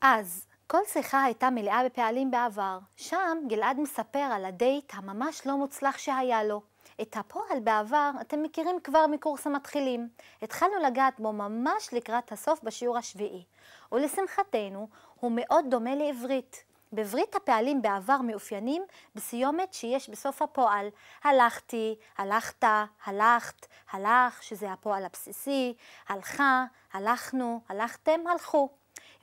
אז, כל שיחה הייתה מלאה בפעלים בעבר. שם גלעד מספר על הדייט הממש לא מוצלח שהיה לו. את הפועל בעבר אתם מכירים כבר מקורס המתחילים. התחלנו לגעת בו ממש לקראת הסוף בשיעור השביעי. ולשמחתנו, הוא מאוד דומה לעברית. בעברית הפעלים בעבר מאופיינים בסיומת שיש בסוף הפועל. הלכתי, הלכת, הלכת, הלך, שזה הפועל הבסיסי, הלכה, הלכנו, הלכתם, הלכו.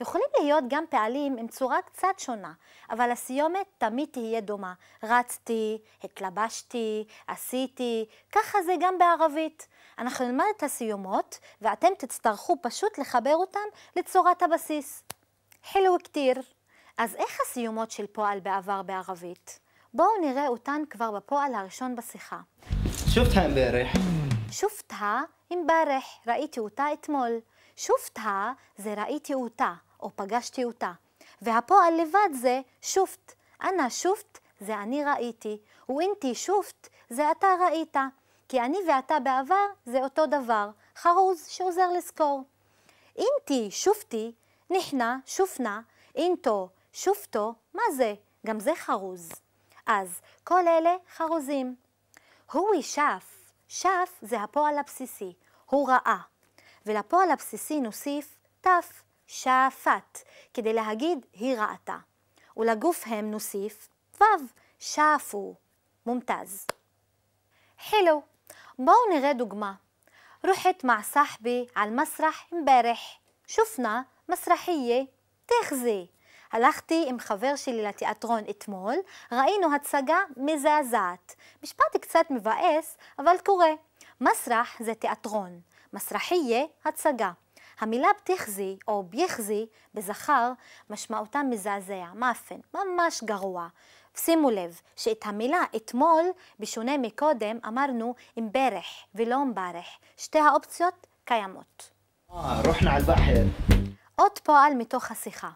יכולים להיות גם פעלים עם צורה קצת שונה, אבל הסיומת תמיד תהיה דומה. רצתי, התלבשתי, עשיתי, ככה זה גם בערבית. אנחנו נלמד את הסיומות, ואתם תצטרכו פשוט לחבר אותן לצורת הבסיס. חילו כתיר. אז איך הסיומות של פועל בעבר בערבית? בואו נראה אותן כבר בפועל הראשון בשיחה. שופטה אמברך. שופטה אמברך, ראיתי אותה אתמול. שופטה זה ראיתי אותה, או פגשתי אותה. והפועל לבד זה שופט. אנא שופט זה אני ראיתי, ואינתי שופט זה אתה ראית. כי אני ואתה בעבר זה אותו דבר, חרוז שעוזר לזכור. אינתי שופטי, נחנה שופנה, אינתו שופטו, מה זה? גם זה חרוז. אז כל אלה חרוזים. הואי שף, שף זה הפועל הבסיסי, הוא ראה. ולפועל הבסיסי נוסיף תף, שאפת, כדי להגיד היא ראתה. ולגוף הם נוסיף וו, שאפו, מומתז. חילו, בואו נראה דוגמה. رحت مع صاحبي على المسرح امبارح شفنا مسرحية تخزي הלכתי עם חבר שלי לתיאטרון אתמול, ראינו הצגה מזעזעת. משפט קצת מבאס, אבל קורה. מסרח זה תיאטרון, מסרחיה הצגה. המילה בתיחזי או ביחזי בזכר משמעותה מזעזע, מאפן, ממש גרוע. שימו לב שאת המילה אתמול, בשונה מקודם, אמרנו אמברך ולא אמברך. שתי האופציות קיימות. עוד פועל מתוך השיחה.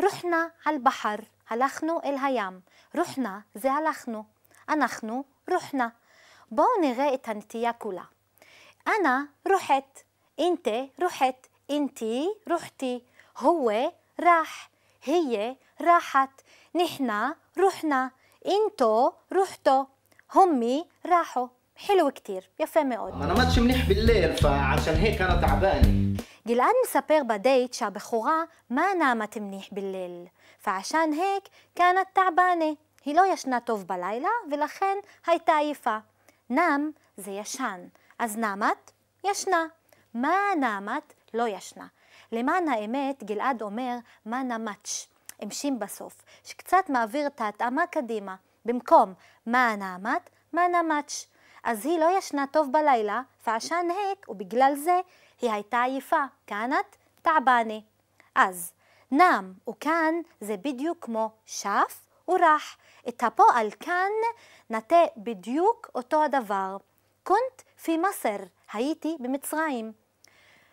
رحنا على البحر هلخنو الهيام رحنا زي هلخنو أنخنو رحنا. بوني غاية تياكولا أنا رحت. أنت رحت. أنت رحتي. هو راح. هي راحت. نحنا رحنا. إنتو رحتو. همي راحوا. حلو كتير. يا فامي قد ما نمتش منيح بالليل فعشان هيك أنا تعبانة. גלעד מספר בדייט שהבחורה מה נעמת מניח בליל, ועשן היק כאנת תעבנה. היא לא ישנה טוב בלילה, ולכן הייתה עייפה. נם זה ישן, אז נעמת? ישנה. מה נעמת? לא ישנה. למען האמת, גלעד אומר מה נמץ', עם שין בסוף, שקצת מעביר את ההתאמה קדימה. במקום מה נעמת, מה נמץ'. אז היא לא ישנה טוב בלילה, ועשן היק, ובגלל זה היא הייתה עייפה, כאנת תעבנה. אז נם וכאן זה בדיוק כמו שף ורח. את הפועל כאן נטה בדיוק אותו הדבר. קונט פי מסר, הייתי במצרים.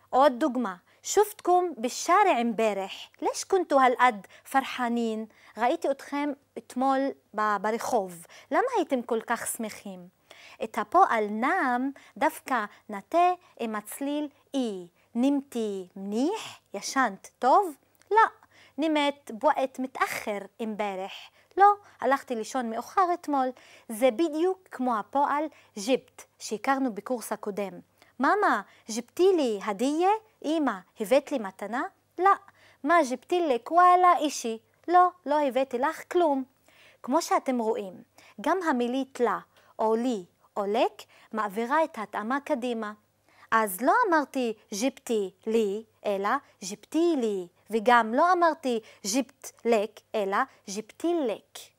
עוד דוגמה, שופטקום בשארע אמברך, לש כונתו הלעד פרחנין? ראיתי אתכם אתמול ברחוב, למה הייתם כל כך שמחים? את הפועל נם דווקא נטה עם הצליל אי. נמתי מניח? ישנת טוב? לא. נמת בועט מתאחר אמברך. לא, הלכתי לישון מאוחר אתמול. זה בדיוק כמו הפועל ג'יפט שהכרנו בקורס הקודם. מאמה, ג'יפתי לי הדיה? אמא, הבאת לי מתנה? לא. מה ג'יפתי לי קוואלה אישי? לא, לא הבאתי לך כלום. כמו שאתם רואים, גם המילית לה או לי או מעבירה את ההתאמה קדימה. אז לא אמרתי ג'יפטי לי, אלא ג'יפטי לי, וגם לא אמרתי ג'יפט לק, אלא ג'יפטי לק.